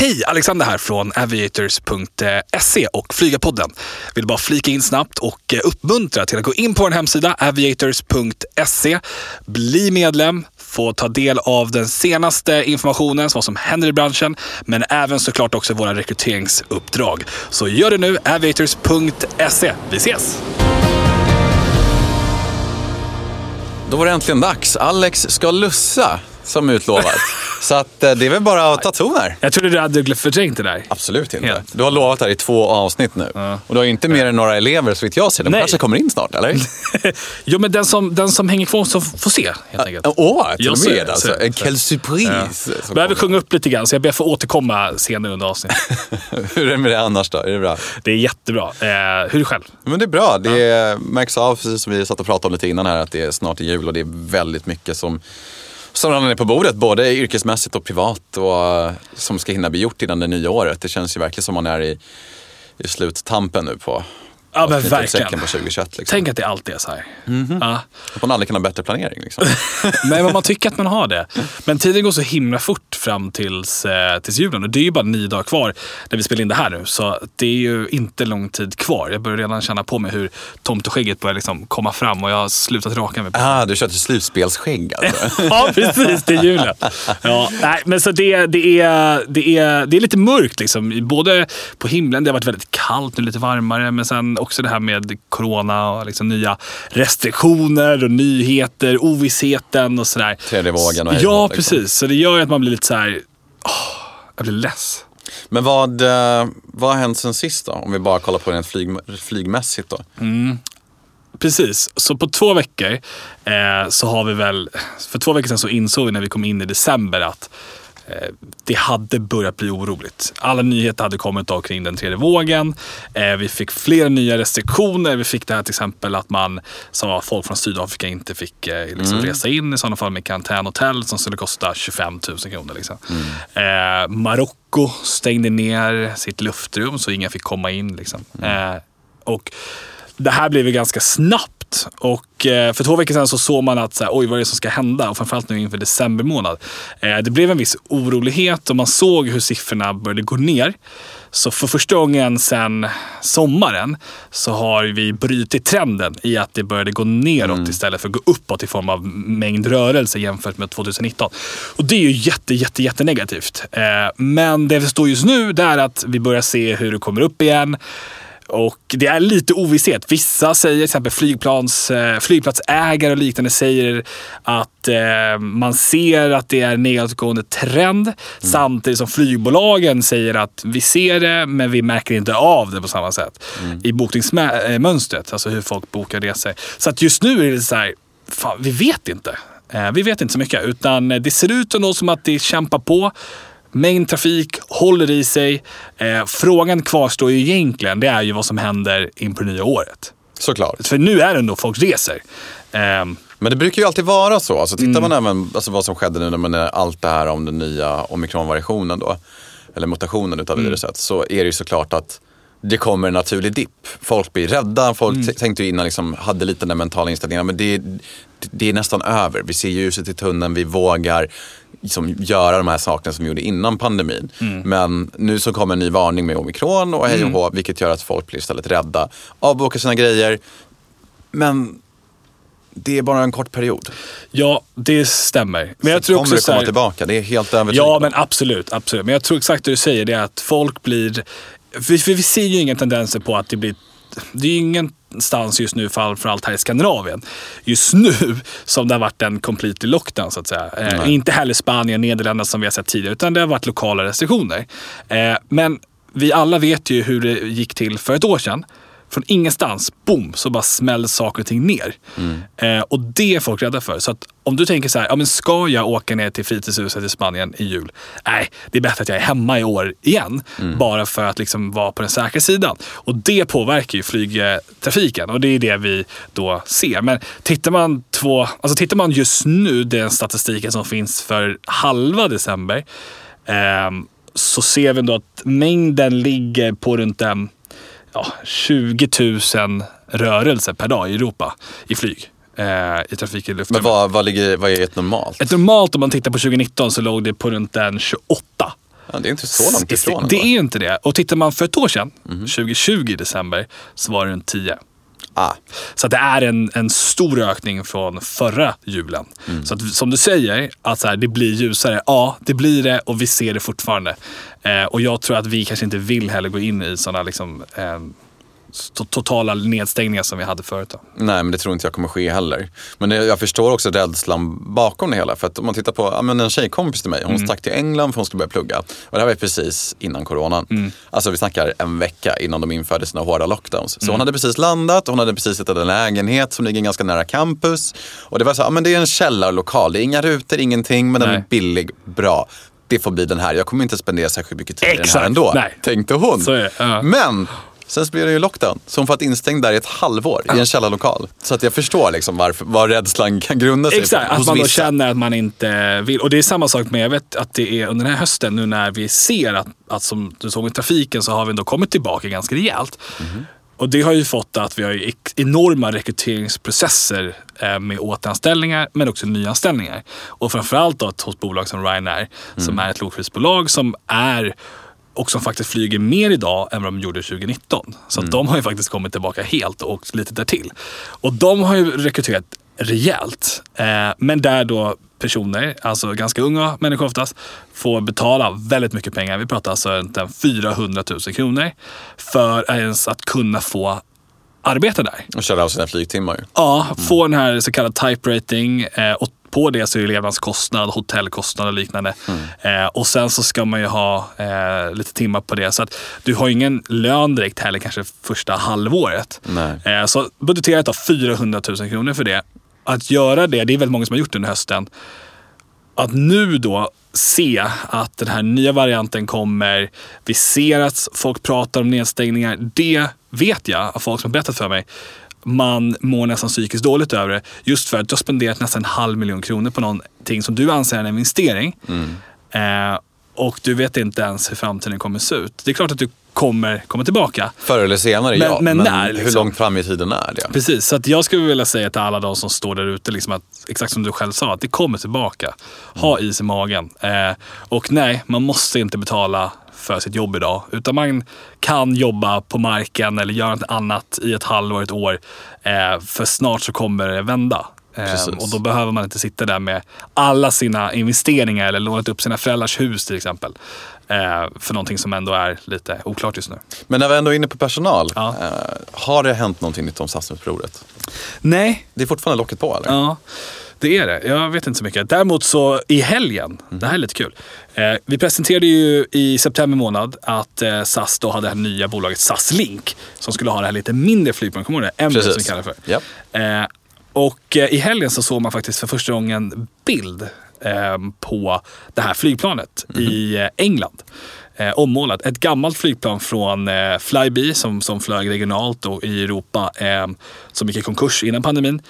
Hej, Alexander här från aviators.se och Flygarpodden. Vill bara flika in snabbt och eh, uppmuntra till att gå in på vår hemsida aviators.se, bli medlem, få ta del av den senaste informationen, vad som händer i branschen, men även såklart också våra rekryteringsuppdrag. Så gör det nu, aviators.se. Vi ses! Då var det äntligen dags. Alex ska lussa, som utlovat. Så att, eh, det är väl bara att ta ton här. Jag trodde du hade förträngt det där. Absolut inte. Helt. Du har lovat det här i två avsnitt nu. Och du har inte mer än några elever så vitt jag ser. De Nej. kanske kommer in snart, eller? jo, men den som, den som hänger kvar så får se, helt enkelt. Åh, till och med alltså. En quelle surprise. som Behöver sjunga upp lite grann, så jag ber att få återkomma senare under avsnittet. Hur är det med det annars då? Är det bra? Det är jättebra. Eh, hur är det själv? Men det är bra. Det märks av, precis som vi satt och pratade om lite innan här, att det är snart jul och det är väldigt mycket som som redan är på bordet, både yrkesmässigt och privat och eh, som ska hinna bli gjort innan det nya året. Det känns ju verkligen som man är i, i sluttampen nu på, Ja, men verkligen. på 2021. Liksom. Tänk att det alltid är så här. Ja. Att man aldrig kan ha bättre planering. Liksom. Nej, men man tycker att man har det. Men tiden går så himla fort fram tills, eh, tills julen. Och det är ju bara nio dagar kvar när vi spelar in det här nu. Så det är ju inte lång tid kvar. Jag börjar redan känna på mig hur tomteskägget börjar liksom komma fram och jag har slutat raka mig. ah, du kör till slutspelsskägg alltså. Ja, precis. Är julen. Ja, nej, men så det, det, är, det, är, det är lite mörkt. Liksom. Både på himlen, det har varit väldigt kallt, nu lite varmare. Men sen också det här med corona och liksom nya restriktioner och nyheter, ovissheten och sådär. Tredje vågen och Ja, liksom. precis. Så det gör ju att man blir lite så här... åh, jag blir less. Men vad, eh, vad har hänt sen sist då? Om vi bara kollar på det rent flyg, flygmässigt då. Precis, så på två veckor eh, så har vi väl... För två veckor sedan så insåg vi när vi kom in i december att det hade börjat bli oroligt. Alla nyheter hade kommit då kring den tredje vågen. Eh, vi fick flera nya restriktioner. Vi fick det här till exempel att man sa att folk från Sydafrika inte fick eh, liksom resa in i sådana fall med karantänhotell som skulle kosta 25 000 kronor. Liksom. Eh, Marocko stängde ner sitt luftrum så ingen fick komma in. Liksom. Eh, och det här blev ju ganska snabbt. Och eh, för två veckor sedan så såg man att så här, oj, vad är det som ska hända? Och framförallt nu inför december månad. Eh, det blev en viss orolighet och man såg hur siffrorna började gå ner. Så för första gången sedan sommaren så har vi brutit trenden i att det började gå neråt istället för att gå uppåt i form av mängd rörelse jämfört med 2019. Och det är ju jätte, jätte, jätte negativt. Eh, men det vi står just nu det är att vi börjar se hur det kommer upp igen. Och det är lite ovisshet. Vissa säger, till exempel flygplans, eh, flygplatsägare och liknande, säger att eh, man ser att det är en nedåtgående trend. Samtidigt som flygbolagen säger att vi ser det, men vi märker inte av det på samma sätt i bokningsmönstret. Alltså hur folk bokar resor. Så att just nu är det så här, fan, vi vet inte. Eh, vi vet inte så mycket, utan det ser ut ändå som att det kämpar på. Mängd trafik håller i sig. Eh, frågan kvarstår ju egentligen, det är ju vad som händer in på det nya året. Såklart. För nu är det ändå folk reser. Ehm, Men det brukar ju alltid vara så. Alltså, tittar man även alltså, vad som skedde nu när allt det här om den nya omikronvariationen då, eller mutationen utav viruset, så är det ju såklart att det kommer en naturlig dipp. Folk blir rädda, folk t- tänkte ju innan, liksom, hade lite den mentala inställningen, men det, det är nästan över. Vi ser ljuset i tunneln, vi vågar liksom, göra de här sakerna som vi gjorde innan pandemin. Men nu så kommer en ny varning med omikron och hej och hå, vilket gör att folk blir istället rädda, avbokar sina grejer. Men det är bara en kort period. ja, det stämmer. Men jag Sen tror kommer också det komma här, tillbaka, det är helt övertygad Ja, men absolut, absolut. Men jag tror exakt det du säger, det är att folk blir... För, för vi ser ju inga tendenser på att det blir... Det är ju ingenstans just nu, framförallt här i Skandinavien, just nu som det har varit en complete lockdown så att säga. Eh, inte heller Spanien, Nederländerna som vi har sett tidigare, utan det har varit lokala restriktioner. Eh, men vi alla vet ju hur det gick till för ett år sedan. Från ingenstans, boom, så bara smällde saker och ting ner. Eh, och det är folk rädda för. Så att om du tänker så här, ja, men ska jag åka ner till fritidshuset i Spanien i jul? Nej, det är bättre att jag är hemma i år igen. Bara för att liksom vara på den säkra sidan. Och det påverkar ju flygtrafiken och det är det vi då ser. Men tittar man, två, alltså tittar man just nu, den statistiken som finns för halva december, ehm, så ser vi ändå att mängden ligger på runt en ja, 20 000 rörelser per dag i Europa i flyg. Eh, I trafik i luften. Men vad, vad, ligger, vad är ett normalt? Ett normalt om man tittar på 2019 så låg det på runt en 28 Ja, det är inte så långt ifrån. Det ändå. är inte det. Och tittar man för ett år sedan, 2020 i december, så var det en 10. Ah, Så det är en, en stor ökning från förra julen. Så att, som du säger, att så här, det blir ljusare. Ja, det blir det och vi ser det fortfarande. Eh, och jag tror att vi kanske inte vill heller gå in i sådana liksom, eh, totala nedstängningar som vi hade förut. Då. nej, men det tror inte jag kommer ske heller. Men det, jag förstår också rädslan bakom det hela. För att om man tittar på ja, men en tjejkompis till mig, hon stack till England för hon skulle börja plugga. Och det här var precis innan coronan. Alltså vi snackar en vecka innan de införde sina hårda lockdowns. Så hon hade precis landat, hon hade precis hittat en lägenhet som ligger ganska nära campus. Och det var så, ja men det är en källarlokal, det är inga rutor, ingenting, men den Nej. är billig, bra. Det får bli den här, jag kommer inte spendera särskilt mycket tid i den Exakt, här ändå. nej. Tänkte hon. Är ja. Men sen så blev det ju lockdown. Så hon får instängd där i ett halvår i en källarlokal. Så att jag förstår liksom varför, vad rädslan kan grunda sig Exakt, på. att man då vissa. känner att man inte vill. Och det är samma sak med, jag vet att det är under den här hösten nu när vi ser att, att som du såg i trafiken så har vi ändå kommit tillbaka ganska rejält. Och det har ju fått att vi har enorma rekryteringsprocesser eh, med återanställningar men också nyanställningar. Och framförallt då hos bolag som Ryanair som är ett lågprisbolag som är och som faktiskt flyger mer idag än vad de gjorde 2019. Så att de har ju faktiskt kommit tillbaka helt och lite därtill. Och de har ju rekryterat rejält. Eh, men där då personer, alltså ganska unga människor oftast, får betala väldigt mycket pengar. Vi pratar alltså inte 400 000 kronor för ens att kunna få arbeta där. Och köra av sina flygtimmar. Ja, få den här så kallad type rating eh, och på det så är det levnadskostnad, hotellkostnad och liknande. Eh, och sen så ska man ju ha eh, lite timmar på det. Så att du har ingen lön direkt heller kanske första halvåret. Eh, så budgeterat då 400 000 kronor för det. Att göra det, det är väldigt många som har gjort det under hösten. Att nu då se att den här nya varianten kommer. Vi ser att folk pratar om nedstängningar. Det vet jag av folk som har berättat för mig. Man mår nästan psykiskt dåligt över det. Just för att du har spenderat nästan en halv miljon kronor på någonting som du anser är en investering. Eh, och du vet inte ens hur framtiden kommer se ut. Det är klart att du kommer komma tillbaka. Förr eller senare, Men- ja. men när, hur liksom? långt fram i tiden är det? Precis, så att jag skulle vilja säga till alla de som står där ute, liksom att, exakt som du själv sa, att det kommer tillbaka. Ha is i magen. Eh, och nej, man måste inte betala för sitt jobb idag. Utan man kan jobba på marken eller göra något annat i ett halvår, ett år. Eh, för snart så kommer det vända. Precis. och då behöver man inte sitta där med alla sina investeringar eller lånat upp sina föräldrars hus till exempel. Eh, för någonting som ändå är lite oklart just nu. Men när vi ändå är inne på personal. Ja. Eh, har det hänt någonting nytt om SAS-upproret? Nej, Det är fortfarande locket på eller? Ja, det är det. Jag vet inte så mycket. Däremot så i helgen, det här är lite kul. Eh, vi presenterade ju i september månad att eh, SAS då hade det här nya bolaget SAS Link som skulle ha det här lite mindre flygplanet. Kommer du ihåg det? Emirates som vi kallar det för. Eh, och eh, i helgen så såg man faktiskt för första gången bild ehm, på det här flygplanet i eh, England. Eh, ommålat. Ett gammalt flygplan från Flybe som, som flög regionalt och i Europa ehm, som gick i konkurs innan pandemin.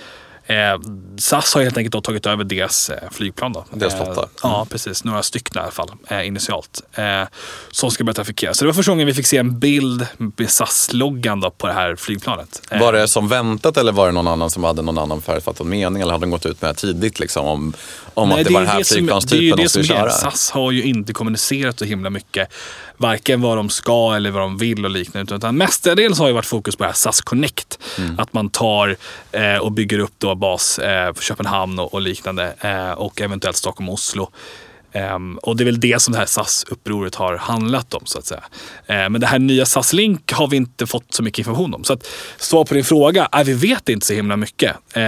Eh, SAS har helt enkelt då tagit över deras eh, flygplan. Då. Deras Eh, flotta. Ja, precis. Några stycken i alla fall, eh, initialt. Eh, som ska börja trafikera. Så det var första gången vi fick se en bild med SAS-loggan på det här flygplanet. Eh, Var det som väntat eller var det någon annan som hade någon annan förutfattad mening? Eller hade de gått ut med det tidigt liksom, om, om Nej, att det, var den här som- flygplanstypen Det är de som skulle köra? SAS har ju inte kommunicerat så himla mycket. Varken vad de ska eller vad de vill och liknande. Utan mestadels har ju varit fokus på det här SAS Connect. Mm. Att man tar eh, och bygger upp då bas eh, för Köpenhamn och, och liknande. Eh, och eventuellt Stockholm och Oslo. Ehm, och det är väl det som det här SAS-upproret har handlat om så att säga. Eh, men det här nya SAS Link har vi inte fått så mycket information om. Så att svar på din fråga, är vi vet inte så himla mycket. Eh,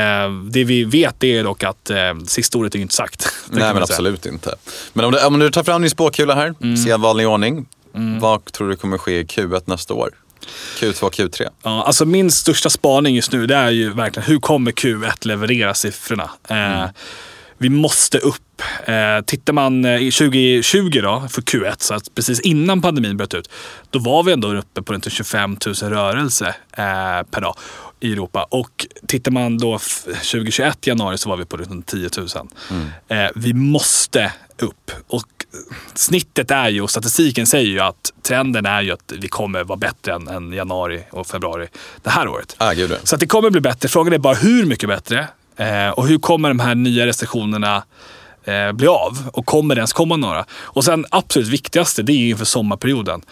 det vi vet är dock att eh, sista ordet är inte sagt. Nej men absolut inte. Men om du, om du tar fram din spåkula här, Mm. sedvanlig ordning. Vad tror du kommer ske i Q1 nästa år? Q2, Q3? Ja, alltså min största spaning just nu det är ju verkligen hur kommer Q1 leverera siffrorna? Eh, vi måste upp. Eh, tittar man eh, i 2020 då, för Q1, så att precis innan pandemin bröt ut, då var vi ändå uppe på runt 25 000 rörelser eh, per dag i Europa. Och tittar man då f- 2021 januari så var vi på runt 10 000. Eh, vi måste upp. Och snittet är ju, och statistiken säger ju att trenden är ju att vi kommer vara bättre än, än januari och februari det här året. Ah. Så att det kommer bli bättre. Frågan är bara hur mycket bättre? Eh, och hur kommer de här nya restriktionerna eh, bli av och kommer det ens komma några? Och sen absolut viktigaste, det är ju inför sommarperioden.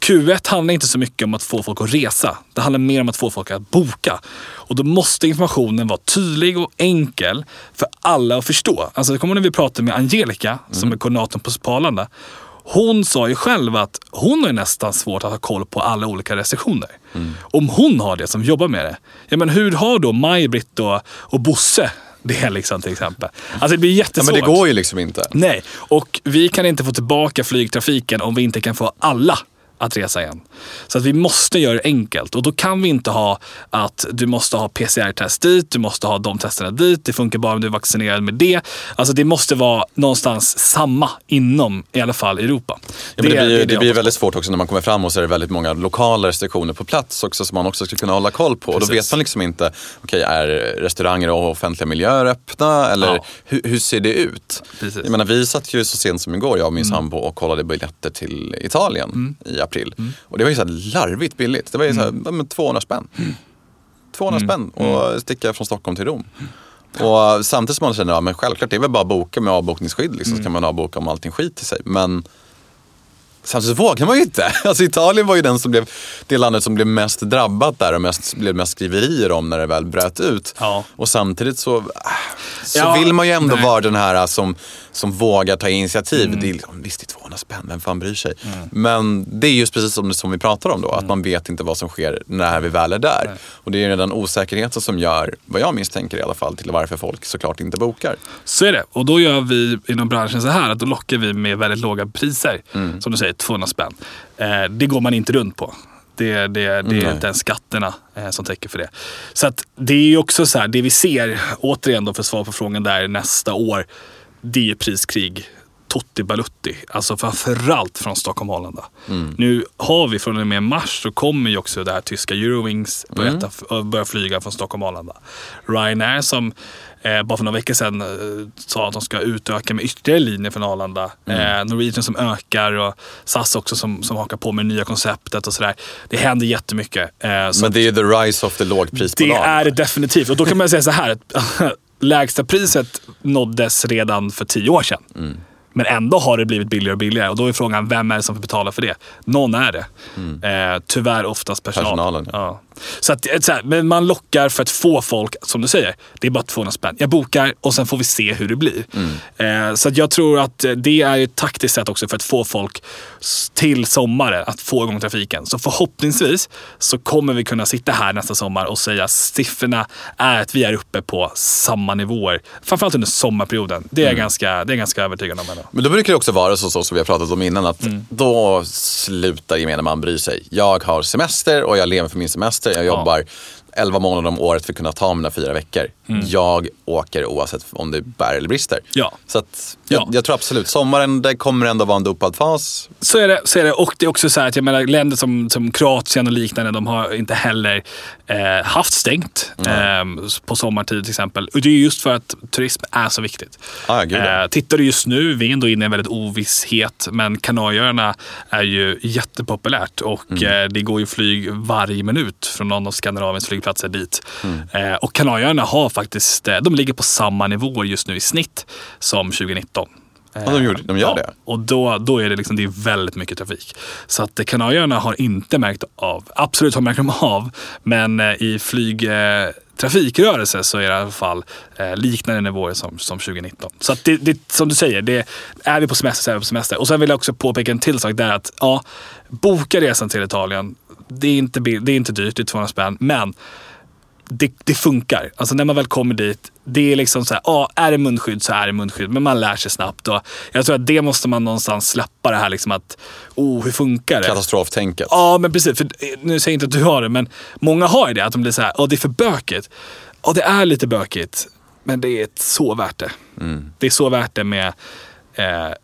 Q1 handlar inte så mycket om att få folk att resa. Det handlar mer om att få folk att boka. Och då måste informationen vara tydlig och enkel för alla att förstå. Alltså, det kommer när vi pratade med Angelica, som är koordinatorn på Spalanda. Hon sa ju själv att hon har nästan svårt att ha koll på alla olika restriktioner. Om hon har det som jobbar med det, ja, men hur har då Maj-Britt och, och Bosse det liksom till exempel? Alltså det blir Ja, jättesvårt. men det går ju liksom inte. Nej, och vi kan inte få tillbaka flygtrafiken om vi inte kan få alla att resa igen. Så att vi måste göra det enkelt och då kan vi inte ha att du måste ha PCR-test dit, du måste ha de testerna dit, det funkar bara om du är vaccinerad med det. Alltså det måste vara någonstans samma inom i alla fall Europa. Ja, men det, blir, det jag blir väldigt svårt också när man kommer fram och så är det väldigt många lokala restriktioner på plats också som man också ska kunna hålla koll på. Och då Precis. vet man liksom inte, okej är restauranger och offentliga miljöer öppna eller Ja. hur, hur ser det ut? Precis. Jag menar, vi satt ju så sent som igår, jag och min sambo och kollade biljetter till Italien i april. Och det var ju så larvigt billigt. Det var ju så här, ja, men 200 spänn. 200 spänn och sticka från Stockholm till Rom. Och samtidigt som man känner, ja men självklart det är väl bara att boka med avbokningsskydd liksom, så kan man avboka om allting skiter sig. Men Samtidigt så vågar man ju inte. Alltså Italien var ju den som blev, det landet som blev mest drabbat där och mest, blev mest skriverier om när det väl bröt ut. Ja. Och samtidigt så, äh, så Ja, vill man ju ändå nej. vara den här som, som vågar ta initiativ. Det är liksom, visst, det är 200 spänn, vem fan bryr sig? Men det är just precis som, som vi pratar om då, att man vet inte vad som sker när vi väl är där. Och det är den osäkerheten som gör, vad jag misstänker i alla fall, till varför folk såklart inte bokar. Så är det. Och då gör vi inom branschen så här att då lockar vi med väldigt låga priser. Mm. Som du säger, 200 spänn. Eh, det går man inte runt på. Det, det, det är Nej. inte ens skatterna eh, som täcker för det. Så att det är ju också så här, det vi ser, återigen då för svar på frågan där nästa år, det är priskrig. Totti Balutti, alltså framförallt från Stockholm Arlanda. Nu har vi från och med mars så kommer ju också det här tyska Eurowings börja, ta- börja flyga från Stockholm Arlanda. Ryanair som eh, bara för några veckor sedan eh, sa att de ska utöka med ytterligare linjer från Arlanda. Eh, Norwegian som ökar och SAS också som, som hakar på med det nya konceptet och sådär. Det händer jättemycket. Eh, så Men det är ju the rise of the lågprisbolag. det är det definitivt. Och då kan man säga så här. Lägsta priset nåddes redan för tio år sedan. Mm. Men ändå har det blivit billigare och billigare. Och då är frågan, vem är det som får betala för det? Någon är det. Eh, tyvärr oftast personal. Mm. Personalen, Ja. Så att, så här, men man lockar för att få folk, som du säger, det är bara 200 spänn. Jag bokar och sen får vi se hur det blir. Mm. Eh, så jag tror att eh, det är ett taktiskt sätt också för att få folk till sommaren, att få igång trafiken. Så förhoppningsvis så kommer vi kunna sitta här nästa sommar och säga att siffrorna är att vi är uppe på samma nivåer. Framförallt under sommarperioden. Det är jag ganska, det är ganska övertygad om. Ändå. Men då brukar det också vara så, så som vi har pratat om innan att Mm. då slutar gemene man bry sig. Jag har semester och jag lever för min semester. Jag jobbar 11 månader om året för att kunna ta mina fyra veckor. Jag åker oavsett om det bär eller brister. Mm. Ja. Så att jag, Ja. jag tror absolut, sommaren det kommer ändå vara en dopad fas. Så är det. Så är det. Och det är också så här att jag menar, länder som, som Kroatien och liknande, de har inte heller eh, haft stängt eh, på sommartid till exempel. Och det är just för att turism är så viktigt. Ah, gud, eh, tittar du just nu, vi är ändå inne i en väldigt ovisshet, men Kanarieöarna är ju jättepopulärt och Mm. eh, det går ju flyg varje minut från någon av Skandinaviens flygplatser dit. Mm. Eh, och Kanarieöarna har faktiskt, eh, de ligger på samma nivå just nu i snitt som 2019. Ja, de gjorde- de gör det. Och då, då är det, liksom, det är väldigt mycket trafik. Så att eh, Kanarieöarna har inte märkt av, absolut har märkt dem av, men eh, i flyg eh, trafikrörelse så är det i alla fall eh, liknande nivåer som, som 2019. Så att det, det, som du säger, det, är vi på semester så är vi på semester. Och sen vill jag också påpeka en till sak där att ja, boka resan till Italien. Det är inte, det är inte dyrt, det är 200 spänn. Men det, det funkar. Alltså när man väl kommer dit, det är liksom så här, ja, är det munskydd så är det munskydd. Men man lär sig snabbt. Och jag tror att det måste man någonstans släppa det här liksom att, oh, hur funkar det? Katastroftänket. Ja, men precis. För, eh, nu säger jag inte att du har det, men många har ju det. Att de blir så här, ja det är för bökigt. Ja, det är lite bökigt. Men det är så värt det. Det är så värt det med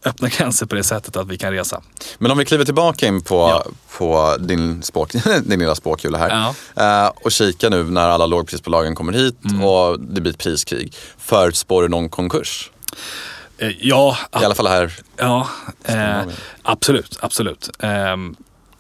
öppna gränser på det sättet att vi kan resa. Men om vi kliver tillbaka in på, Ja. på din, spåk, din lilla spåkula här. Ja. Eh, och kika nu när alla lågprisbolagen kommer hit Mm. och det blir ett priskrig. Förutspår du någon konkurs? Eh, ja, I alla fall här. Ja, eh, absolut. absolut. Ehm,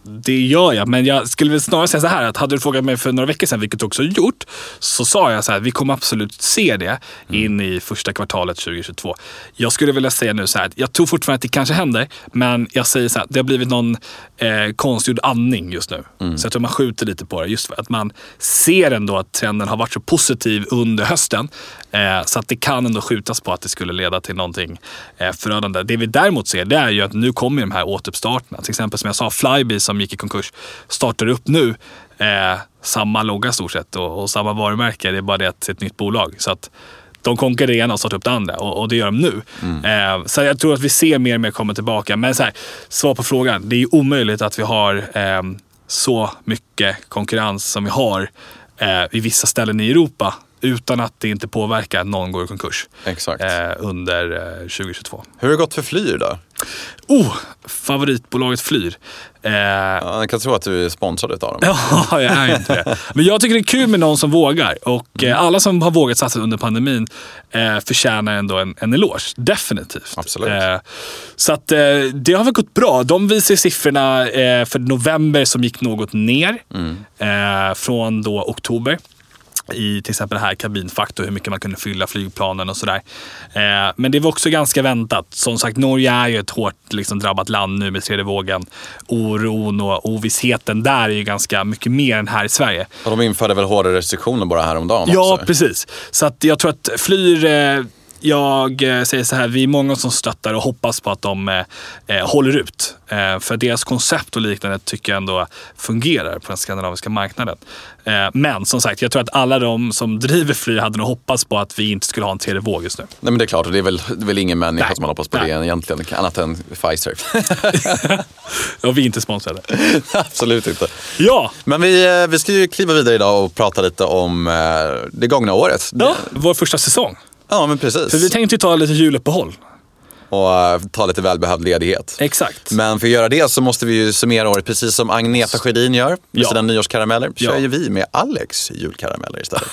det gör jag. Men jag skulle väl snarare säga så här att hade du frågat mig för några veckor sedan, vilket du också gjort, så sa jag så här, vi kommer absolut se det in i första kvartalet 2022. Jag skulle vilja säga nu så här, jag tror fortfarande att det kanske händer, men jag säger så här, det har blivit någon eh, konstgjord andning just nu. Så jag tror man skjuter lite på det, just för att man ser ändå att trenden har varit så positiv under hösten. Eh, så att det kan ändå skjutas på att det skulle leda till någonting eh, förödande. Det vi däremot ser, det är ju att nu kommer de här återuppstarterna. Till exempel som jag sa, Flybe som gick i konkurs startar upp nu. Eh, samma logga stort sett och, och samma varumärke. Det är bara det att det är ett nytt bolag. Så att de konkurrerar det ena och startar upp det andra och, och det gör de nu. Eh, så jag tror att vi ser mer och mer komma tillbaka. Men så här, svar på frågan. Det är omöjligt att vi har eh, så mycket konkurrens som vi har eh, i vissa ställen i Europa utan att det inte påverkar att någon går i konkurs Exakt. eh, under eh, 2022. Hur har det gått för Flyr då? Oh, favoritbolaget Flyr. Eh, Ja, jag kan tro att du är sponsrad av dem. Ja, jag är inte det. Men jag tycker det är kul med någon som vågar. Och eh, alla som har vågat satsa under pandemin eh, förtjänar ändå en, en eloge. Definitivt. Absolut. Eh, så att eh, det har väl gått bra. De visar siffrorna eh, för november som gick något ner eh, från då oktober i till exempel här kabinfaktor, hur mycket man kunde fylla flygplanen och sådär. Eh, men det var också ganska väntat. Som sagt, Norge är ju ett hårt liksom, drabbat land nu med tredje vågen. Oron och ovissheten där är ju ganska mycket mer än här i Sverige. Och de införde väl hårda restriktioner bara häromdagen Ja, också? precis. Så att jag tror att Flyr, eh, jag eh, säger så här, vi är många som stöttar och hoppas på att de eh, eh, håller ut. Eh, för deras koncept och liknande tycker jag ändå fungerar på den skandinaviska marknaden. Eh, men som sagt, jag tror att alla de som driver Flyr hade nog hoppats på att vi inte skulle ha en tredje våg just nu. Nej men det är klart, och det är väl, det är väl ingen människa Nej. som har hoppats på Nej. det egentligen, annat än Pfizer. Och vi är inte sponsrade. Absolut inte. Ja, Men vi, eh, vi ska ju kliva vidare idag och prata lite om det gångna året. ja vår första säsong. Ja, men precis. För vi tänkte ju ta lite juluppehåll. Och eh, ta lite välbehövd ledighet. Exakt. Men för att göra det så måste vi ju summera året precis som Agneta Sjödin gör med Ja. sina nyårskarameller. kör Ja. ju vi med Alex julkarameller istället.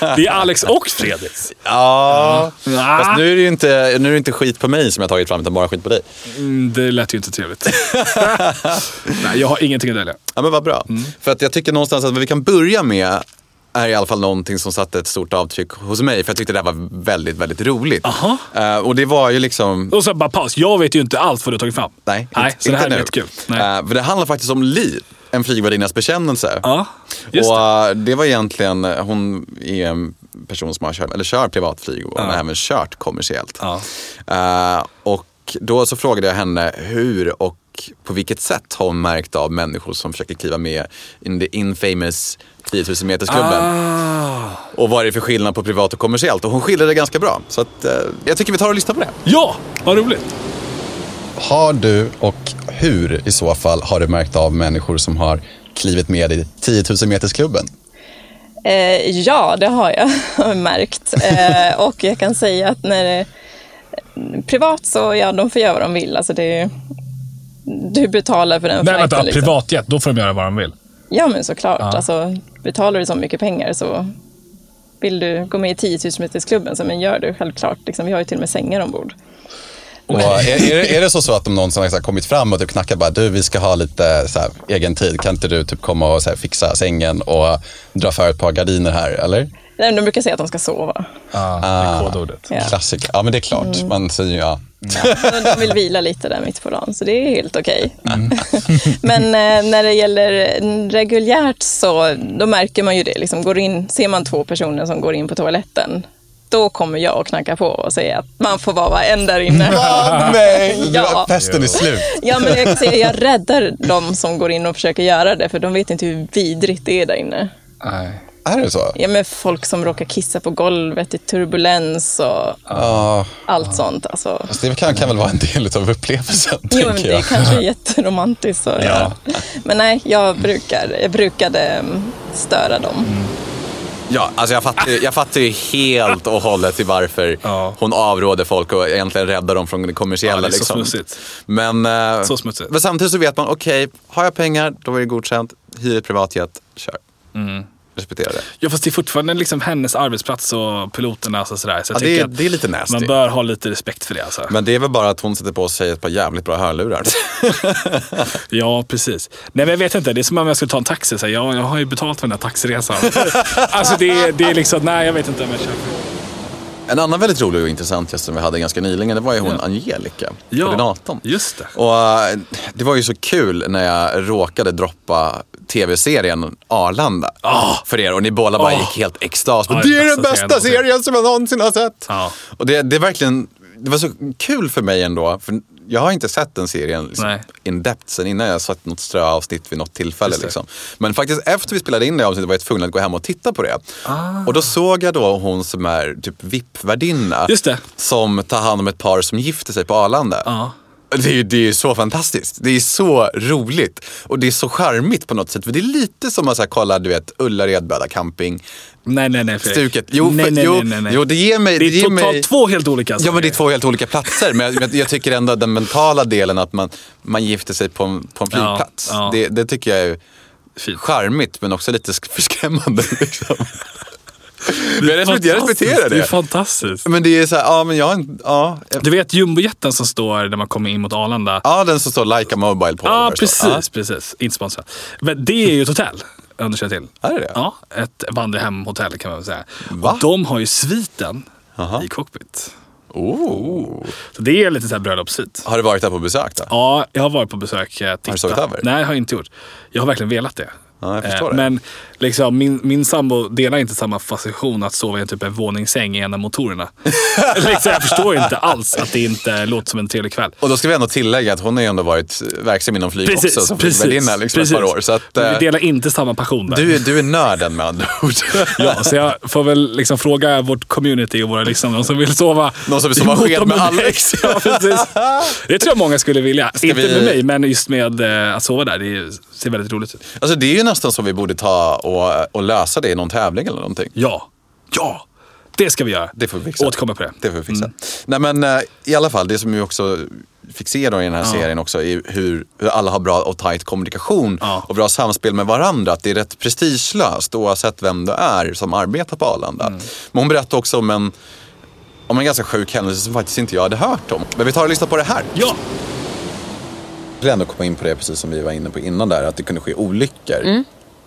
Det är Alex och Fredriks. Ja, Ah. fast nu är, det ju inte, nu är det inte skit på mig som jag tagit fram utan bara skit på dig. Mm, det lät ju inte trevligt. Nej, jag har ingenting att dölja. Ja men vad bra. Mm. För att jag tycker någonstans att vad vi kan börja med är i alla fall någonting som satte ett stort avtryck hos mig. För jag tyckte det här var väldigt, väldigt roligt. Aha. Eh, och det var ju liksom... Och så bara paus. Jag vet ju inte allt vad du har tagit fram. Nej, Nej inte- så det här är jättekul. Nej. Eh, för det handlar faktiskt om Li, en flygvärdinnas bekännelse. Ja, just och det. eh, det var egentligen, hon är en person som har kört, eller kör privatflyg och hon har även kört kommersiellt. Ja. Och då så frågade jag henne hur och på vilket sätt har hon märkt av människor som försöker kliva med in the infamous 10 000 metersklubben. Ah. Och vad är det för skillnad på privat och kommersiellt? Och hon skildrade det ganska bra. Så att, eh, jag tycker vi tar och lyssnar på det. Ja, vad roligt. Har du och hur i så fall har du märkt av människor som har klivit med i 10 000 metersklubben? Eh, ja, det har jag märkt. Eh, och jag kan säga att när det privat så, ja, de får göra vad de vill. Alltså det, du betalar för den Nej, vänta. liksom. Privatjet, då får de göra vad de vill. Ja, men såklart. Ja. Alltså, betalar du så mycket pengar så vill du gå med i 10 000 metersklubben, så men gör det självklart. Liksom, vi har ju till och med sängar ombord. Och är, är, det- är det så, så att om någon som har kommit fram och typ knackar bara du vi ska ha lite så här, egen tid, kan inte du typ komma och så här, fixa sängen och dra för ett par gardiner här eller? Nej, De brukar säga att de ska sova. Ja, det är kodordet. Ja. Klassiker. Ja men det är klart, man säger ju ja. Men de vill vila lite där mitt på dagen, så det är helt okej. Men eh, när det gäller reguljärt så då märker man ju det. Liksom, går in, ser man två personer som går in på toaletten, då kommer jag och knacka på och säga att man får vara en där inne. Ah, nej, Ja. festen är slut. Ja, men jag säga jag räddar de som går in och försöker göra det, för de vet inte hur vidrigt det är där inne. Nej. Är det så? Ja, men folk som råkar kissa på golvet i turbulens och Ja, allt sånt. Alltså. fast det kan, kan väl vara en del av upplevelsen, Jo, men det är kanske jätteromantiskt att göra. Men nej, jag, brukar, jag brukade mm, störa dem. Ja, alltså jag fattar, jag fattar ju helt och hållet till varför Ja. hon avråder folk och egentligen räddar dem från det kommersiella. Ja, det är så liksom. smutsigt. Men, eh, Så smutsigt. men samtidigt så vet man, okej, har jag pengar, då är det godkänt. Hyr ett privatjet, kör. Mm. Respektera det. Ja, fast det är fortfarande liksom hennes arbetsplats och piloternas och sådär. Så jag Ja, det är- det är lite nasty. Man bör ha lite respekt för det alltså. Men det är väl bara att hon sätter på sig ett par jävligt bra hörlurar. Ja, precis. Nej, men jag vet inte. Det är som om jag skulle ta en taxi. Så jag, jag har ju betalt för den här taxiresan. alltså det, är- det är liksom, nej jag vet inte om jag köper. En annan väldigt rolig och intressant gäst som vi hade ganska nyligen, det var ju hon Ja. Angelica, Ja, koordinatorn. just det. Och eh, det var ju så kul när jag råkade droppa tv-serien Arlanda för er och ni båda bara Ah. gick helt extas. Ja, det är den bästa serien bästa någonsin." serien som jag någonsin har sett. Och det, det är verkligen, det var så kul för mig ändå. För jag har inte sett den serien liksom, in depth sen innan. Jag har sett något ströavsnitt vid något tillfälle. Liksom. Men faktiskt efter vi spelade in det avsnittet var jag tvungen att gå hem och titta på det. Ah. Och då såg jag då hon som är typ VIP-värdinna. Som tar hand om ett par som gifter sig på Arlanda. Ja. Det är ju det är så fantastiskt. Det är så roligt. Och det är så charmigt på något sätt. För det är lite som att så här, kolla, du vet, Ullared Böda camping. Nej, nej, nej. Fredrik. Stuket. Jo, nej, för, nej, jo, nej, nej, jo, det ger mig... det är ger totalt mig... två helt olika Ja, men det är två helt olika platser. Men jag, jag, tycker ändå den mentala delen att man, man gifter sig på en, på en Ja, flygplats. ja. Det, det tycker jag är Fint. charmigt men också lite sk- förskrämmande. Liksom. Men jag respekterar, jag respekterar Det är det. fantastiskt. Men det är så här, ja men jag har ja. jag- Du vet jumbojätten som står när man kommer in mot Arlanda? Ja, den som står Like a Mobile på. Ja, det står. precis, precis. Inte sponsrat. Men det är ju ett hotell, om du känner till. Ja, är det det? Ja, ett vandrarhemhotell kan man väl säga. Va? Och de har ju sviten Aha. i cockpit. Oh. Så det är lite så här bröllopssvit. Har du varit där på besök då? Ja, jag har varit på besök. eh, Titta. du sovit över? Nej, det har jag inte gjort. Jag har verkligen velat det. Ja, Eh. Men liksom, min, min sambo delar inte samma fascination att sova i en typ en våningssäng i en av motorerna. liksom, jag förstår inte alls att det inte låter som en trevlig kväll. Och då ska vi ändå tillägga att hon har ju ändå varit verksam inom flyg Precis, också som precis, flygvärdinna liksom ett par år. Så att, Men eh, vi delar inte samma passion där. du, är- du är nörden med andra ord. Ja, så jag får väl liksom fråga vårt community och våra lyssnare, någon som vill sova Någon som vill sova sked med Alex. Ja, precis. Det tror jag många skulle vilja. inte vi- med mig, men just med eh, att sova där. Det ser väldigt roligt ut. Alltså det är ju nästan så vi borde ta och, och lösa det i någon tävling eller någonting. Ja, ja, det ska vi göra. Det får vi fixa. Återkomma på det. Det får vi fixa. Mm. Nej men eh, i alla fall, det som vi också fick se då i den här serien också är hur, hur alla har bra och tajt kommunikation Ja. och bra samspel med varandra. Att det är rätt prestigelöst oavsett vem du är som arbetar på Arlanda. Mm. Men hon berättade också om en, om en ganska sjuk händelse som faktiskt inte jag hade hört om. Men vi tar och lyssnar på det här. Ja, vill ändå komma in på det precis som vi var inne på innan där, att det kunde ske olyckor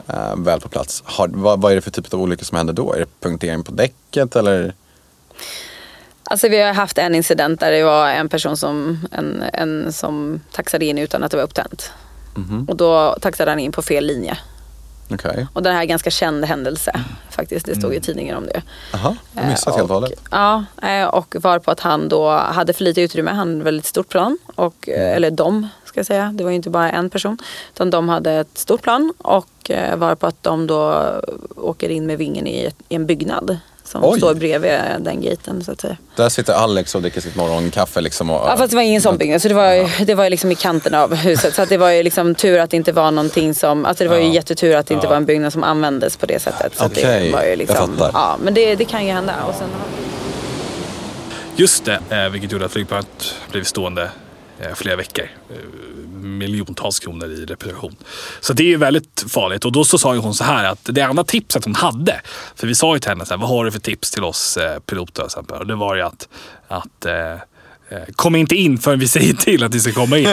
eh, väl på plats. Har, vad, vad är det för typ av olyckor som händer då? Är det punktering på däcket eller? Alltså vi har haft en incident där det var en person som, en, en som taxade in utan att det var upptänt. Och då taxade han in på fel linje. Okej. Och det här är en ganska känd händelse faktiskt. Det stod i tidningen om det. Jaha, jag missat Eh, helt och hållet. Ja, eh, och var på att han då hade för lite utrymme. Han hade väldigt stort plan. Och, eh, eller de, ska jag säga. Det var ju inte bara en person. Utan de hade ett stort plan. Och eh, var på att de då åker in med vingen i, ett, i en byggnad. Som Oj. står bredvid den gaten så att säga. Där sitter Alex och dricker sitt morgonkaffe liksom. Och, Ja fast det var ingen sån byggnad så det var, ju- det var ju liksom i kanten av huset. Så att det var ju liksom tur att det inte var någonting som, alltså det var ju jättetur att det inte var en byggnad som användes på det sättet. Så Okej, det var ju jag liksom, fattar. ja men det, det kan ju hända. Och sen, just det. Eh, vilket gjorde att flygplanet blev stående Eh, flera veckor. Eh, miljontals kronor i reparation. Så det är ju väldigt farligt. Och då så sa ju hon så här att det enda tipset hon hade, för vi sa ju till henne så här, vad har du för tips till oss eh, piloter? Och det var ju att, att eh, Kom inte in förrän vi säger till att ni ska komma in.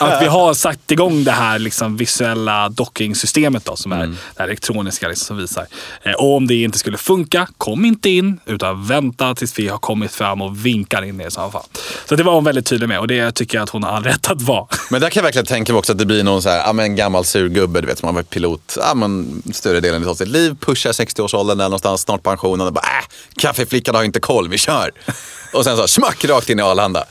Att vi har satt igång det här liksom visuella dockingsystemet då, som är det här elektroniska liksom, som visar. Eh, och om det inte skulle funka, kom inte in utan vänta tills vi har kommit fram och vinkar in er i så fall. Så det var hon väldigt tydlig med och det tycker jag att hon har all rätt att vara. Men där kan jag verkligen tänka mig också att det blir någon så här, ja, men en gammal surgubbe, du vet, som har varit pilot ja, men, större delen av sitt liv, pushar 60-årsåldern där någonstans, snart pensionen och bara, äh, kaffeflickan har inte koll, vi kör. Och sen så smack rakt in i Arlanda.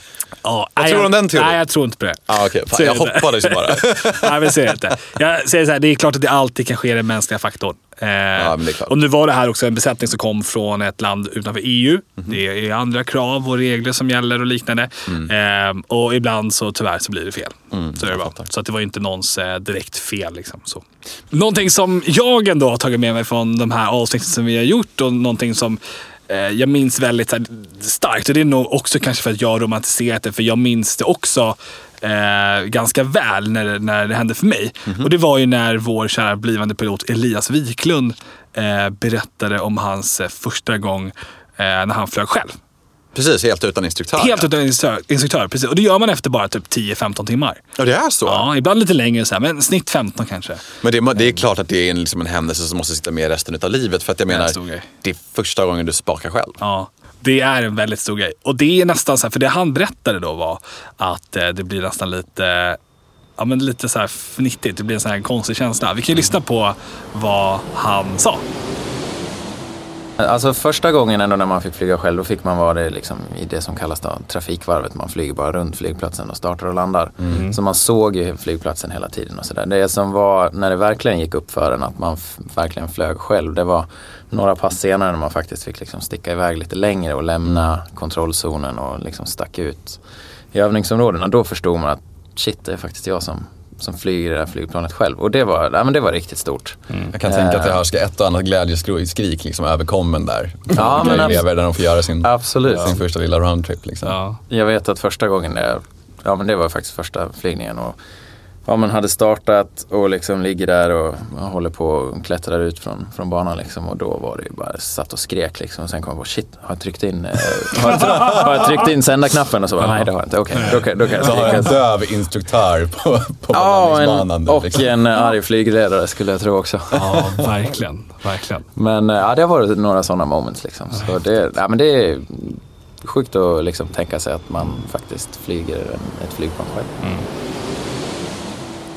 Ja, Vad nej, tror du om den teorin? Nej, jag tror inte på det. Ah, okej, fan, Så jag hoppades ju bara. nej, men så det inte. Jag säger så här, det är klart att det alltid kan ske den mänskliga faktorn. Eh, klart. Och nu var det här också en besättning som kom från ett land utanför EU. Mhm. Det är andra krav och regler som gäller och liknande. Mm. Eh, och ibland så tyvärr så blir det fel. så är det bara. Så att det var inte någons eh, direkt fel. Liksom, så. Någonting som jag ändå har tagit med mig från de här avsnitten som vi har gjort och någonting som jag minns väldigt här, starkt. Och det är nog också kanske för att jag romantiserat det. För jag minns det också eh, ganska väl när, det- när det hände för mig. Och det var ju när vår kära blivande pilot Elias Wiklund eh, berättade om hans eh, första gång eh, när han flög själv. Precis, helt utan instruktör. Helt utan instruktör, instruktör, precis. Och det gör man efter bara typ 10-15 timmar. Ja, det är så? Ja, ibland lite längre så här, men snitt 15 kanske. Men det, är- det är klart att det är en, liksom en händelse som måste sitta med resten av livet. För att jag Det är en menar, stor grej. det är första gången du spakar själv. Ja, det är en väldigt stor grej. Och det är nästan så här, för det han berättade då var att eh, det blir nästan lite, ja men lite så här fnittigt. Det blir en sån här konstig känsla. Vi kan ju lyssna på vad han sa. Alltså första gången ändå när man fick flyga själv, då fick man vara det liksom i det som kallas då trafikvarvet. Man flyger bara runt flygplatsen och startar och landar. Så man såg ju flygplatsen hela tiden och sådär. Det som var, när det verkligen gick upp för en att man verkligen flög själv, det var några pass senare när man faktiskt fick liksom sticka iväg lite längre och lämna kontrollzonen och liksom stack ut i övningsområdena. Då förstod man att shit, det är faktiskt jag som, som flyger det här flygplanet själv. Och det var, ja, men det var riktigt stort. Jag kan tänka att jag hörs ett och annat glädjeskrik liksom över kommen där. Ja, men elever där de får göra sin, Absolut. sin första lilla roundtrip. Liksom. Ja. Jag vet att första gången det, ja men det var faktiskt första flygningen och ja, man hade startat och liksom ligger där och håller på och klättrar ut från, från banan liksom och då var det ju bara satt och skrek liksom och sen kom jag på shit, har jag tryckt in, eh, har, jag, har jag tryckt in sändarknappen och så bara, nej det har jag inte, okej, då, kan- då kan jag Så har en döv instruktör på, på Ja, landningsbanan. en, och liksom. en arg flygledare skulle jag tro också. ja, verkligen. verkligen. Men eh, ja, det har varit några sådana moments liksom. Så det, ja, men det är sjukt att liksom tänka sig att man faktiskt flyger en, ett flygplan själv.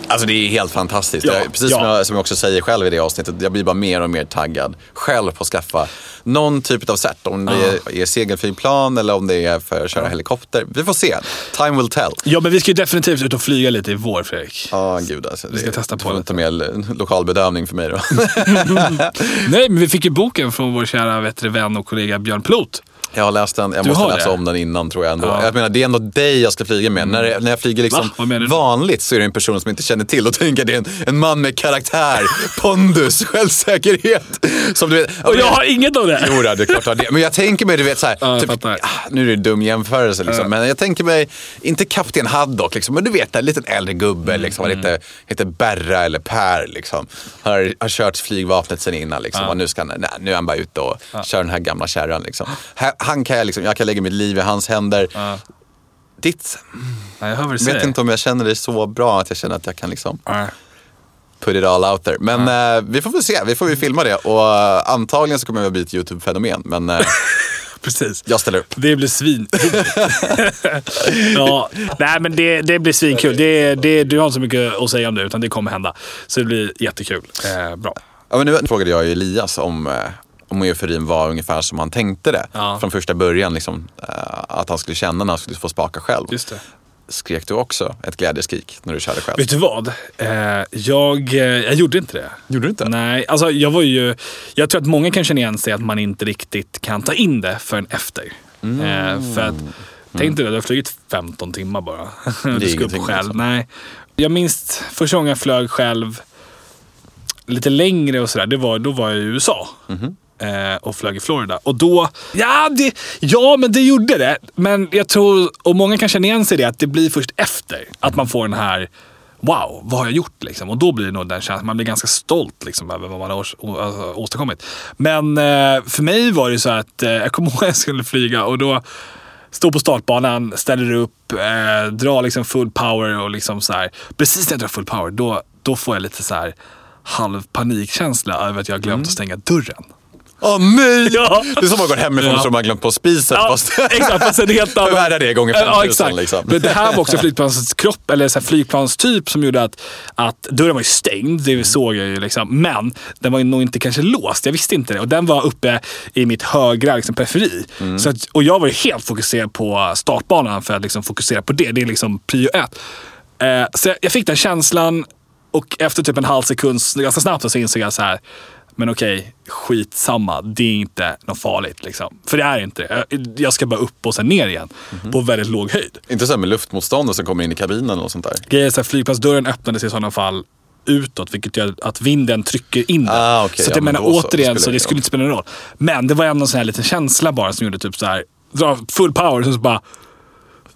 Alltså det är helt fantastiskt. Ja, jag, precis ja. som, jag, som jag också säger själv i det avsnittet, jag blir bara mer och mer taggad själv på att skaffa någon typ av set. Om det är, är segelflygplan eller om det är för att köra helikopter. Vi får se. Time will tell. Ja, men vi ska ju definitivt ut och flyga lite i vår, Fredrik. Ja, gud alltså. Vi ska det- testa på får det. inte med lokal bedövning för mig då. Nej, men vi fick ju boken från vår kära vet vän och kollega Björn Plot. Jag har läst den, jag Du måste läsa det? om den innan tror jag ändå. Ja. Mm. Jag menar, det är ändå dig jag ska flyga med. När, jag- när jag flyger liksom vanligt så är det en person som inte känner till och tänker det är en, en man med karaktär, pondus, självsäkerhet. Som du vet, Och jag har inget av det. Jo, då, det är klart jag det. Men jag tänker mig, du vet så här, Ja, typ, ah, nu är det en dum jämförelse liksom, men jag tänker mig, inte kapten Haddock, liksom, men du vet en liten äldre gubbe, Mm, liksom, han heter, heter Berra eller Per, liksom, har, har kört flygvapnet sen innan liksom, och nu, ska nej, nu är han bara ute och kör den här gamla kärran. Liksom. Han, han kan jag, liksom, jag kan lägga mitt liv i hans händer. Ditt, Nej, jag hör vad du jag säger. vet inte om jag känner dig så bra att jag känner att jag kan liksom Nej. put it all out there. Men eh, vi får väl se, vi får ju filma det och eh, antagligen så kommer jag bli ett YouTube-fenomen. Men eh, Precis. jag ställer upp. Det blir svin. ja, nej men det, det blir svinkul. Det, det, du har inte så mycket att säga om det, utan det kommer hända. Så det blir jättekul. Eh, bra. Ja, men nu frågade jag Elias om, om euforin var ungefär som han tänkte det. Ja. Från första början, liksom, eh, att han skulle känna när han skulle få spaka själv. Just det. Skrek du också ett glädjeskrik när du körde själv? Vet du vad? Eh, jag, eh, jag gjorde inte det. Gjorde du inte? Nej, alltså jag var ju... Jag tror att många kan känna igen sig att man inte riktigt kan ta in det förrän efter. Eh, för att, tänk dig, du har flugit 15 timmar bara. Du ska upp själv. liksom. Nej. Jag minns första gången jag flög själv lite längre och sådär. Det var, då var jag i USA. Eh, och flög i Florida. Och då, ja, det, ja men det gjorde det. Men jag tror, och många kan känna igen sig i det, att det blir först efter. Att man får den här, wow, vad har jag gjort? Liksom. Och då blir det nog den känslan, man blir ganska stolt liksom, över vad man har alltså, åstadkommit. Men eh, för mig var det så att, eh, jag kommer ihåg att jag skulle flyga och då Stå på startbanan, ställer upp, eh, drar liksom full power och liksom så här. Precis när jag drar full power, då, då får jag lite så här halv panikkänsla över att jag har glömt att stänga dörren. Åh nej! Ja. Det är som att gå hemifrån Ja. så har man glömt på spisen. Ja, fast- exakt, fast en helt annan... Förvärra det gånger Ja, 5000 exakt. liksom. Men det här var också flygplanets kropp, eller så här flygplanstyp som gjorde att, att dörren var ju stängd, det såg jag ju liksom. Men den var ju nog inte kanske låst, jag visste inte det. Och den var uppe i mitt högra liksom, periferi. Mm. Så att, och jag var ju helt fokuserad på startbanan för att liksom fokusera på det. Det är liksom prio ett. Eh, så jag, jag fick den känslan och efter typ en halv sekund, ganska snabbt, så insåg jag så här. Men okej, skitsamma. Det är inte något farligt. Liksom. För det är inte det. Jag- Jag ska bara upp och sen ner igen. Mhm. På väldigt låg höjd. Inte så här med luftmotstånd som kommer in i kabinen och sånt där. Grejen är så här, flygplatsdörren öppnades i sådana fall utåt, vilket gör att vinden trycker in den. Ah, okej. Så att Ja, jag men menar så. återigen, Spelar så det skulle inte spela någon roll. Men det var ändå en sån här liten känsla bara som gjorde typ så här, dra full power och så bara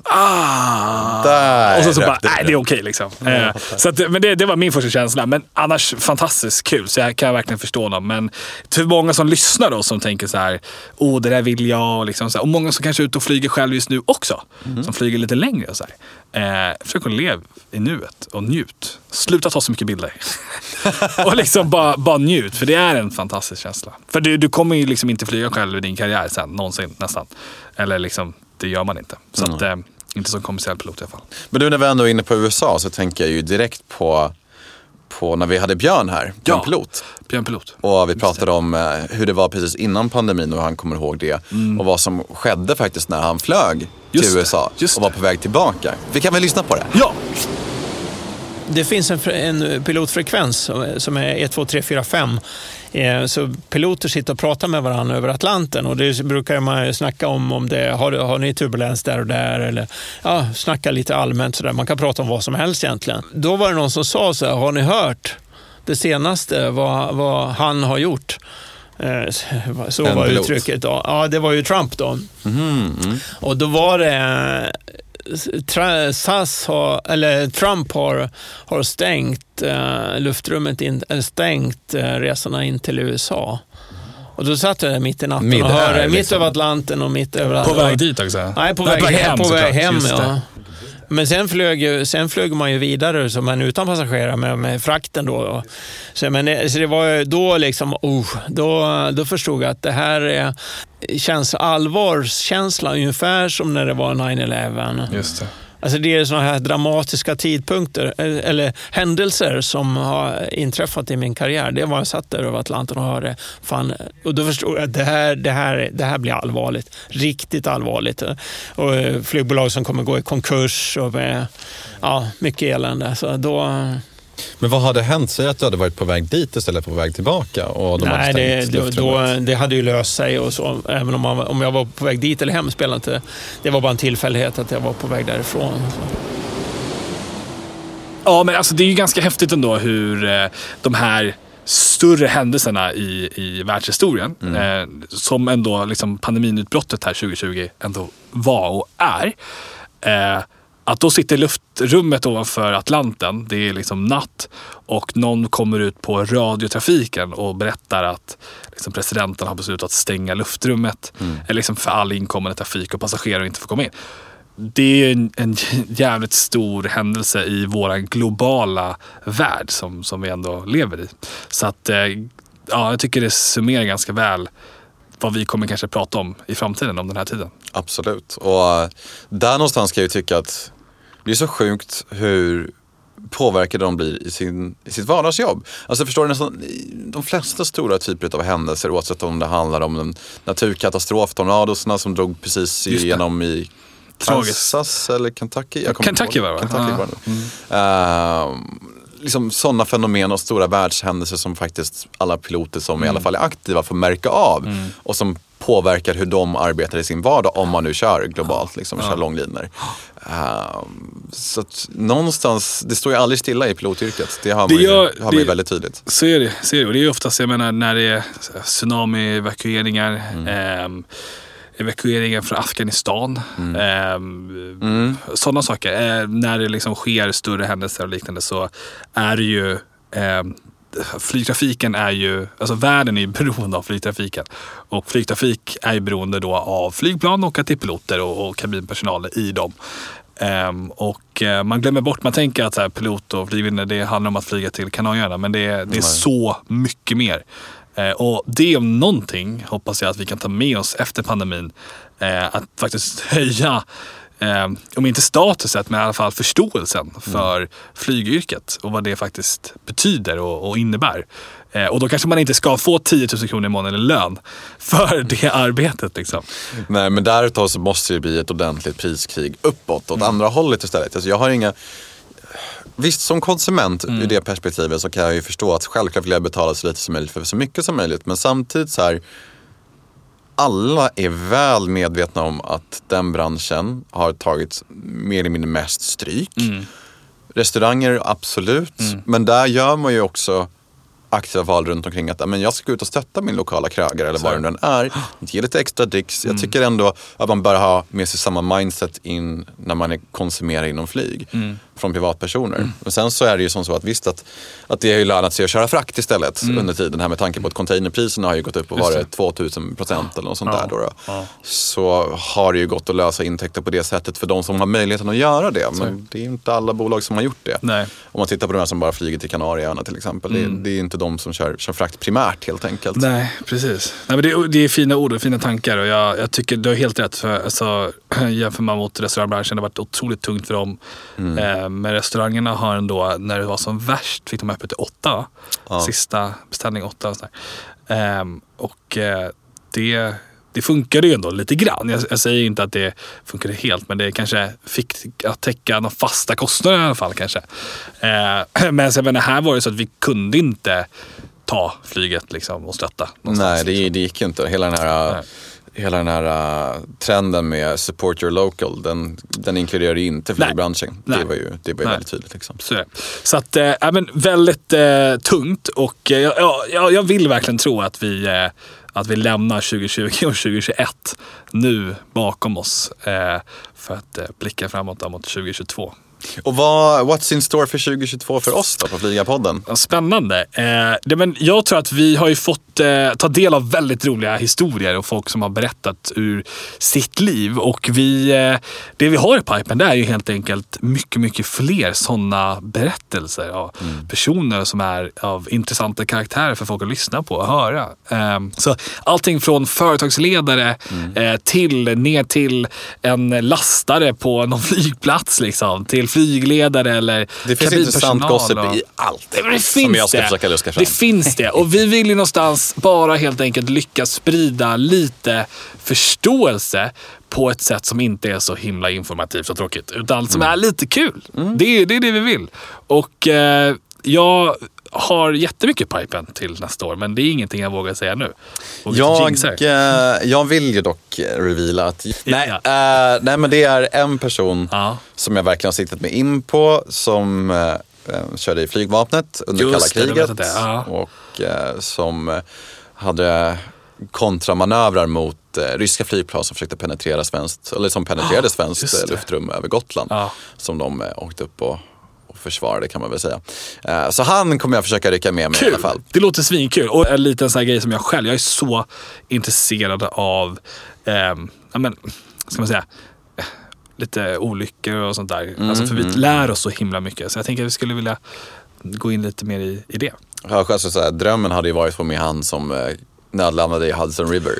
Ah. Där och så, så bara, nej det. är okej liksom. Eh, så att, men det, det var min första känsla. Men annars fantastiskt kul, så jag kan verkligen förstå dem. Men för många som lyssnar då som tänker så här, åh det där vill jag. Och, liksom så här, och många som kanske är ute och flyger själv just nu också. Som flyger lite längre och så här. Eh, försök att leva i nuet och njut. Sluta ta så mycket bilder. och liksom bara, bara njut, för det är en fantastisk känsla. För du, du kommer ju liksom inte flyga själv i din karriär sen, någonsin nästan. Eller liksom, det gör man inte. Så att, eh, inte som kommersiell pilot i alla fall. Men nu när vi ändå är inne på USA så tänker jag ju direkt på, på när vi hade Björn här, Björn Ja. Pilot. Björn Pilot. Och vi pratade om eh, hur det var precis innan pandemin och hur han kommer ihåg det. Och vad som skedde faktiskt när han flög Mm. Just till det, USA just och var det. på väg tillbaka. Vi kan väl lyssna på det? Ja! Det finns en, en pilotfrekvens som- som är 1, 2, 3, 4, 5. Eh, Så piloter sitter och pratar med varandra över Atlanten och det brukar man ju snacka om, om det, har, har ni turbulens där och där eller ja, snacka lite allmänt sådär. Man kan prata om vad som helst egentligen. Då var det någon som sa så här, har ni hört det senaste, vad, vad han har gjort? Eh, Så En var pilot. uttrycket. Då. Ja, det var ju Trump då. Mhm, Och då var det SAS har, eller Trump har, har stängt eh, luftrummet, in, eller stängt eh, resorna in till USA. Och då satt jag där mitt i natten Mid och hörde, air, mitt liksom. över Atlanten och mitt över... På väg dit också? Nej, på väg, hem, på väg hem ja. Men sen flög, ju, sen flög man ju vidare så, en utan passagerare med, med frakten. Då. Så, men, det- så det var ju då liksom, oh, då, då förstod jag att det här är, känns allvarskänsla ungefär som när det var 9-11. Just det. Alltså det är sådana här dramatiska tidpunkter eh, eller, händelser som har inträffat i min karriär. Det var jag satt där över Atlanten och hörde. Fan, och då förstod jag att det här, det, här, det här blir allvarligt. Riktigt allvarligt. Och eh, flygbolag som kommer gå i konkurs och med, ja, mycket elände. Så då, men vad hade hänt? Säg att du hade varit på väg dit istället för på väg tillbaka och de nej, hade det, stängt då, det hade ju löst sig. Och så, även om, man, om jag var på väg dit eller hem spelade inte. Det var bara en tillfällighet att jag var på väg därifrån. Så. Ja, men alltså det är ju ganska häftigt ändå hur eh, de här större händelserna i, i världshistorien, eh, som ändå liksom pandemiutbrottet här 2020 ändå var och är. Eh, att då sitter luftrummet ovanför Atlanten, det är liksom natt och någon kommer ut på radiotrafiken och berättar att liksom presidenten har beslutat att stänga luftrummet eller liksom för all inkommande trafik och passagerare inte får komma in det är en, en jävligt stor händelse i vår globala värld som, som vi ändå lever i. Så att, eh, ja, jag tycker det summerar ganska väl vad vi kommer kanske prata om i framtiden om den här tiden. Absolut. Och eh, där någonstans ska jag ju tycka att det är så sjukt hur påverkade de blir i, sin, i sitt vardagsjobb. Alltså förstår du, nästan, de flesta stora typer av händelser oavsett om det handlar om en naturkatastrof, tornadosarna som drog precis igenom i. Kansas eller Kentucky. Jag Kentucky var det, va? Kentucky Ja. var det. Ehm, liksom sådana fenomen och stora världshändelser som faktiskt alla piloter som i alla fall är aktiva får märka av. Och som påverkar hur de arbetar i sin vardag om man nu kör globalt, liksom, kör långlinor. Ehm, så att någonstans, det står ju aldrig stilla i pilotyrket. Det har man, Det ju, gör- har man ju det- väldigt tydligt. Så är det. Så är det. Och det är oftast, jag menar, när det är tsunami-evakueringar, ehm, evakueringar från Afghanistan. Ehm, Sådana saker. Eh, när det liksom sker större händelser och liknande så är det ju ehm, Flygtrafiken är ju, alltså världen är ju beroende av flygtrafiken. Och flygtrafik är ju beroende då av flygplan och att det är piloter och, och kabinpersonal i dem. Ehm, och eh, man glömmer bort, man tänker att så här, pilot och flygvärdinna det handlar om att flyga till Kanarieöarna. Men det, är- det är så mycket mer. Eh, och det om någonting hoppas jag att vi kan ta med oss efter pandemin. Eh, att faktiskt höja, eh, om inte statuset, men i alla fall förståelsen för flygyrket och vad det faktiskt betyder och, och innebär. Eh, och då kanske man inte ska få 10 000 kronor i månaden i lön för det arbetet. Liksom. Nej, men därutav så måste det bli ett ordentligt priskrig uppåt, åt andra hållet istället. Alltså jag har inga... Visst, som konsument ur det perspektivet så kan jag ju förstå att självklart vill jag betala så lite som möjligt för så mycket som möjligt. Men samtidigt så här, alla är väl medvetna om att den branschen har tagit mer eller mindre mest stryk. Restauranger, absolut. Men där gör man ju också aktiva val runt omkring att men jag ska gå ut och stötta min lokala krögare eller vad det än är. Ge lite extra dricks. Mm. Jag tycker ändå att man bör ha med sig samma mindset in när man är- konsumerar inom flyg. Mm. Från privatpersoner. Och sen så är det ju som så att visst att, att det har ju lönat sig att köra frakt istället under tiden här med tanke på att containerpriserna har ju gått upp och Mm. Varit det. 2000 procent eller något sånt Ja, där. Då, då. ja. Så har det ju gått att lösa intäkter på det sättet för de som har möjligheten att göra det. Men det är ju inte alla bolag som har gjort det. Nej. Om man tittar på de här som bara flyger till Kanarieöarna till exempel. Det, det är inte de som kör, kör frakt primärt helt enkelt. Nej, precis. Nej, men det, är- det är fina ord och fina tankar och jag, jag tycker du har helt rätt. För, alltså, jämför man mot restaurangbranschen, det har varit otroligt tungt för dem. Eh, men restaurangerna har ändå, när det var som värst, fick de öppet till åtta. Ja. Sista beställning åtta. Och, sådär. Ehm, och eh, det, det funkade ju ändå lite grann. Jag, jag säger inte att det funkade helt, men det kanske fick att täcka de fasta kostnaderna i alla fall. kanske. Eh, men så, men här var det så att vi kunde inte ta flyget liksom, och stötta. Nej, det, liksom. det gick ju inte. Hela den här, Nej. Hela den här uh, trenden med support your local, den, den inkluderar inte flygbranschen. Nej. Det var ju, det var ju väldigt tydligt. Liksom. Så, så att, eh, ja, men väldigt eh, tungt och eh, ja, ja, jag vill verkligen tro att vi, eh, att vi lämnar 2020 och 2021 nu bakom oss eh, för att blicka framåt mot 2022. Och vad, what's in store för 2022 för oss då på Flygarpodden? Ja, Spännande. Eh, det, men jag tror att vi har ju fått eh, ta del av väldigt roliga historier och folk som har berättat ur sitt liv. Och vi, eh, det vi har i pipen det är ju helt enkelt mycket, mycket fler sådana berättelser av personer som är av intressanta karaktärer för folk att lyssna på och höra. Eh, så allting från företagsledare eh, till ner till en lastare på någon flygplats liksom, till flygledare eller Det finns intressant gossip och- i allt. det, det Som finns jag ska det. försöka luska fram. Det finns det. Och vi vill ju någonstans bara helt enkelt lyckas sprida lite förståelse på ett sätt som inte är så himla informativt och tråkigt. Utan som Mm. är lite kul. Det, är, det är det vi vill. Och eh, jag har jättemycket pipen till nästa år. Men det är ingenting jag vågar säga nu. Jag, eh, jag vill ju dock reveala att nej, Ja. eh, nej, men det är en person Ja. som jag verkligen har siktat mig in på som eh, körde i flygvapnet under Just kalla kriget. det ja. Och eh, som hade kontramanövrar mot ryska flygplan som försökte penetrera svenskt, eller som penetrerade svenskt eh, det. luftrum över Gotland. Som de åkte upp och, och försvarade kan man väl säga. Eh, så han kommer jag försöka rycka med mig i alla Kul! fall. Det låter svinkul. Och en liten sån här grej som jag själv, jag är så intresserad av, ja men, ska man säga, eh, lite olyckor och sånt där. Alltså för vi lär oss så himla mycket. Så jag tänker att vi skulle vilja gå in lite mer i, i det. Ja, Alltså, så här, drömmen hade ju varit att få med han som eh, nödlandade i Hudson River.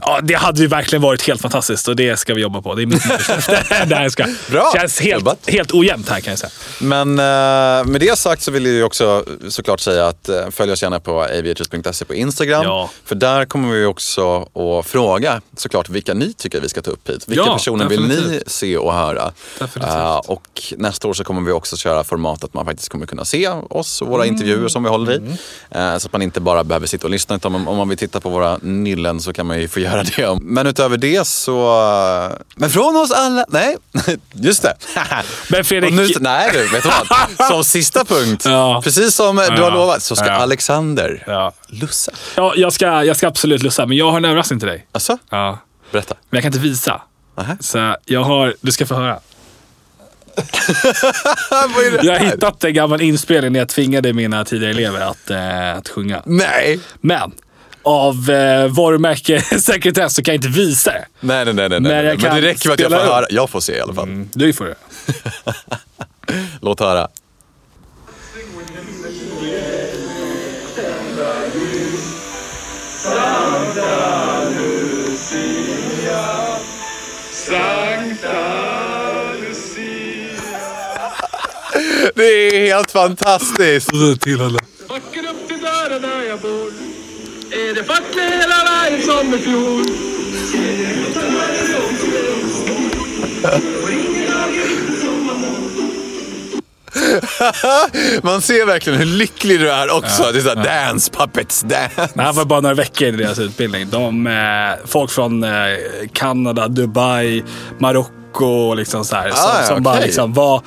Ja, det hade ju verkligen varit helt fantastiskt och det ska vi jobba på. Det är mitt här ska. Bra! Känns helt, Jobbat. helt ojämnt här kan jag säga. Men eh, med det sagt så vill jag också såklart säga att eh, följ oss gärna på aviators.se på Instagram. Ja. För där kommer vi också att fråga såklart vilka ni tycker vi ska ta upp hit. Vilka Ja, personer vill ni definitivt. se och höra? Definitivt. Eh, och nästa år så kommer vi också köra format att man faktiskt kommer kunna se oss och våra intervjuer som vi håller i. Mm. Eh, så att man inte bara behöver sitta och lyssna. Utan om, om man vill titta på våra nyllen så kan man ju få göra det. Men utöver det så... Men från oss alla... Nej, just det. Men Fredrik, Och nu, nej du, vet du vad? Som sista punkt, Ja. precis som du har lovat, så ska Ja. Alexander ja. lussa. Ja, jag, ska, jag ska absolut lussa, men jag har en överraskning till dig. Alltså, Ja. berätta. Men jag kan inte visa. Nähä. Så jag har, du ska få höra. Jag har hittat en gammal inspelning när jag tvingade mina tidigare elever att, eh, att sjunga. Nej. Men av eh, varumärkessekretess så kan jag inte visa det. Nej, nej, nej. nej, Men nej. Men det räcker med att jag får upp. höra. Jag får se i alla fall. Mm, du får det. Låt höra. Det är helt fantastiskt. Backar upp till dörren där jag bor Är det som i fjol Man ser verkligen hur lycklig du är också. Det är såhär dance, puppets, dance. Det här var bara några veckor i deras utbildning. De, eh, folk från eh, Kanada, Dubai, Marocko och liksom så här, som, Ah, ja, som bara okej. liksom var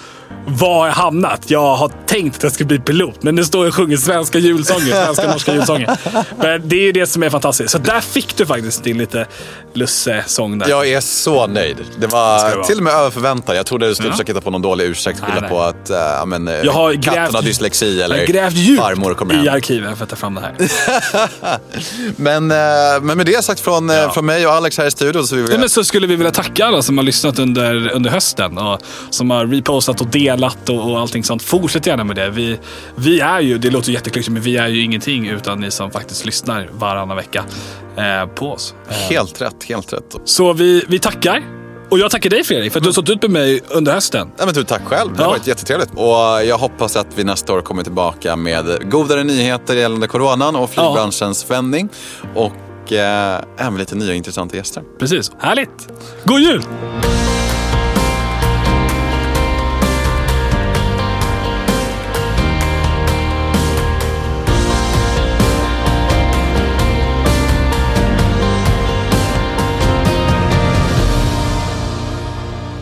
var jag hamnat? Jag har tänkt att jag ska bli pilot, men nu står jag och sjunger svenska julsånger, svenska norska julsånger. Men det är ju det som är fantastiskt. Så där fick du faktiskt din lite Lusse-sång där. Jag är så nöjd. Det var till och med över förväntan. Jag trodde du skulle Ja. försöka hitta på någon dålig ursäkt. Skylla på att äh, men, eh, Jag har katten grävt, har dyslexi jag eller grävt djupt farmor kommer i hem. arkiven för att ta fram det här. Men, eh, men med det sagt från, Ja. från mig och Alex här i studion så vill vi Nej, men så skulle vi vilja tacka alla som har lyssnat under, under hösten och som har repostat och delat och, och allting sånt. Fortsätt gärna med det. Vi, vi är ju, det låter jätteklyschigt, men vi är ju ingenting utan ni som faktiskt lyssnar varannan vecka eh, på oss. Helt rätt, helt rätt. Så vi, vi tackar. Och jag tackar dig Fredrik för att du har stått ut med mig under hösten. Ja, men du, tack själv. Det har Ja. varit jättetrevligt. Och jag hoppas att vi nästa år kommer tillbaka med godare nyheter gällande coronan och flygbranschens vändning. Och eh, även lite nya intressanta gäster. Precis. Härligt. God jul!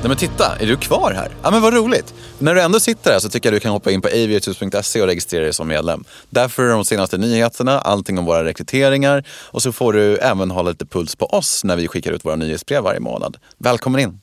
Nej men titta, är du kvar här? Ja men vad roligt. När du ändå sitter här så tycker jag du kan hoppa in på aviators.se och registrera dig som medlem. Där får du de senaste nyheterna, allting om våra rekryteringar och så får du även hålla lite puls på oss när vi skickar ut våra nyhetsbrev varje månad. Välkommen in!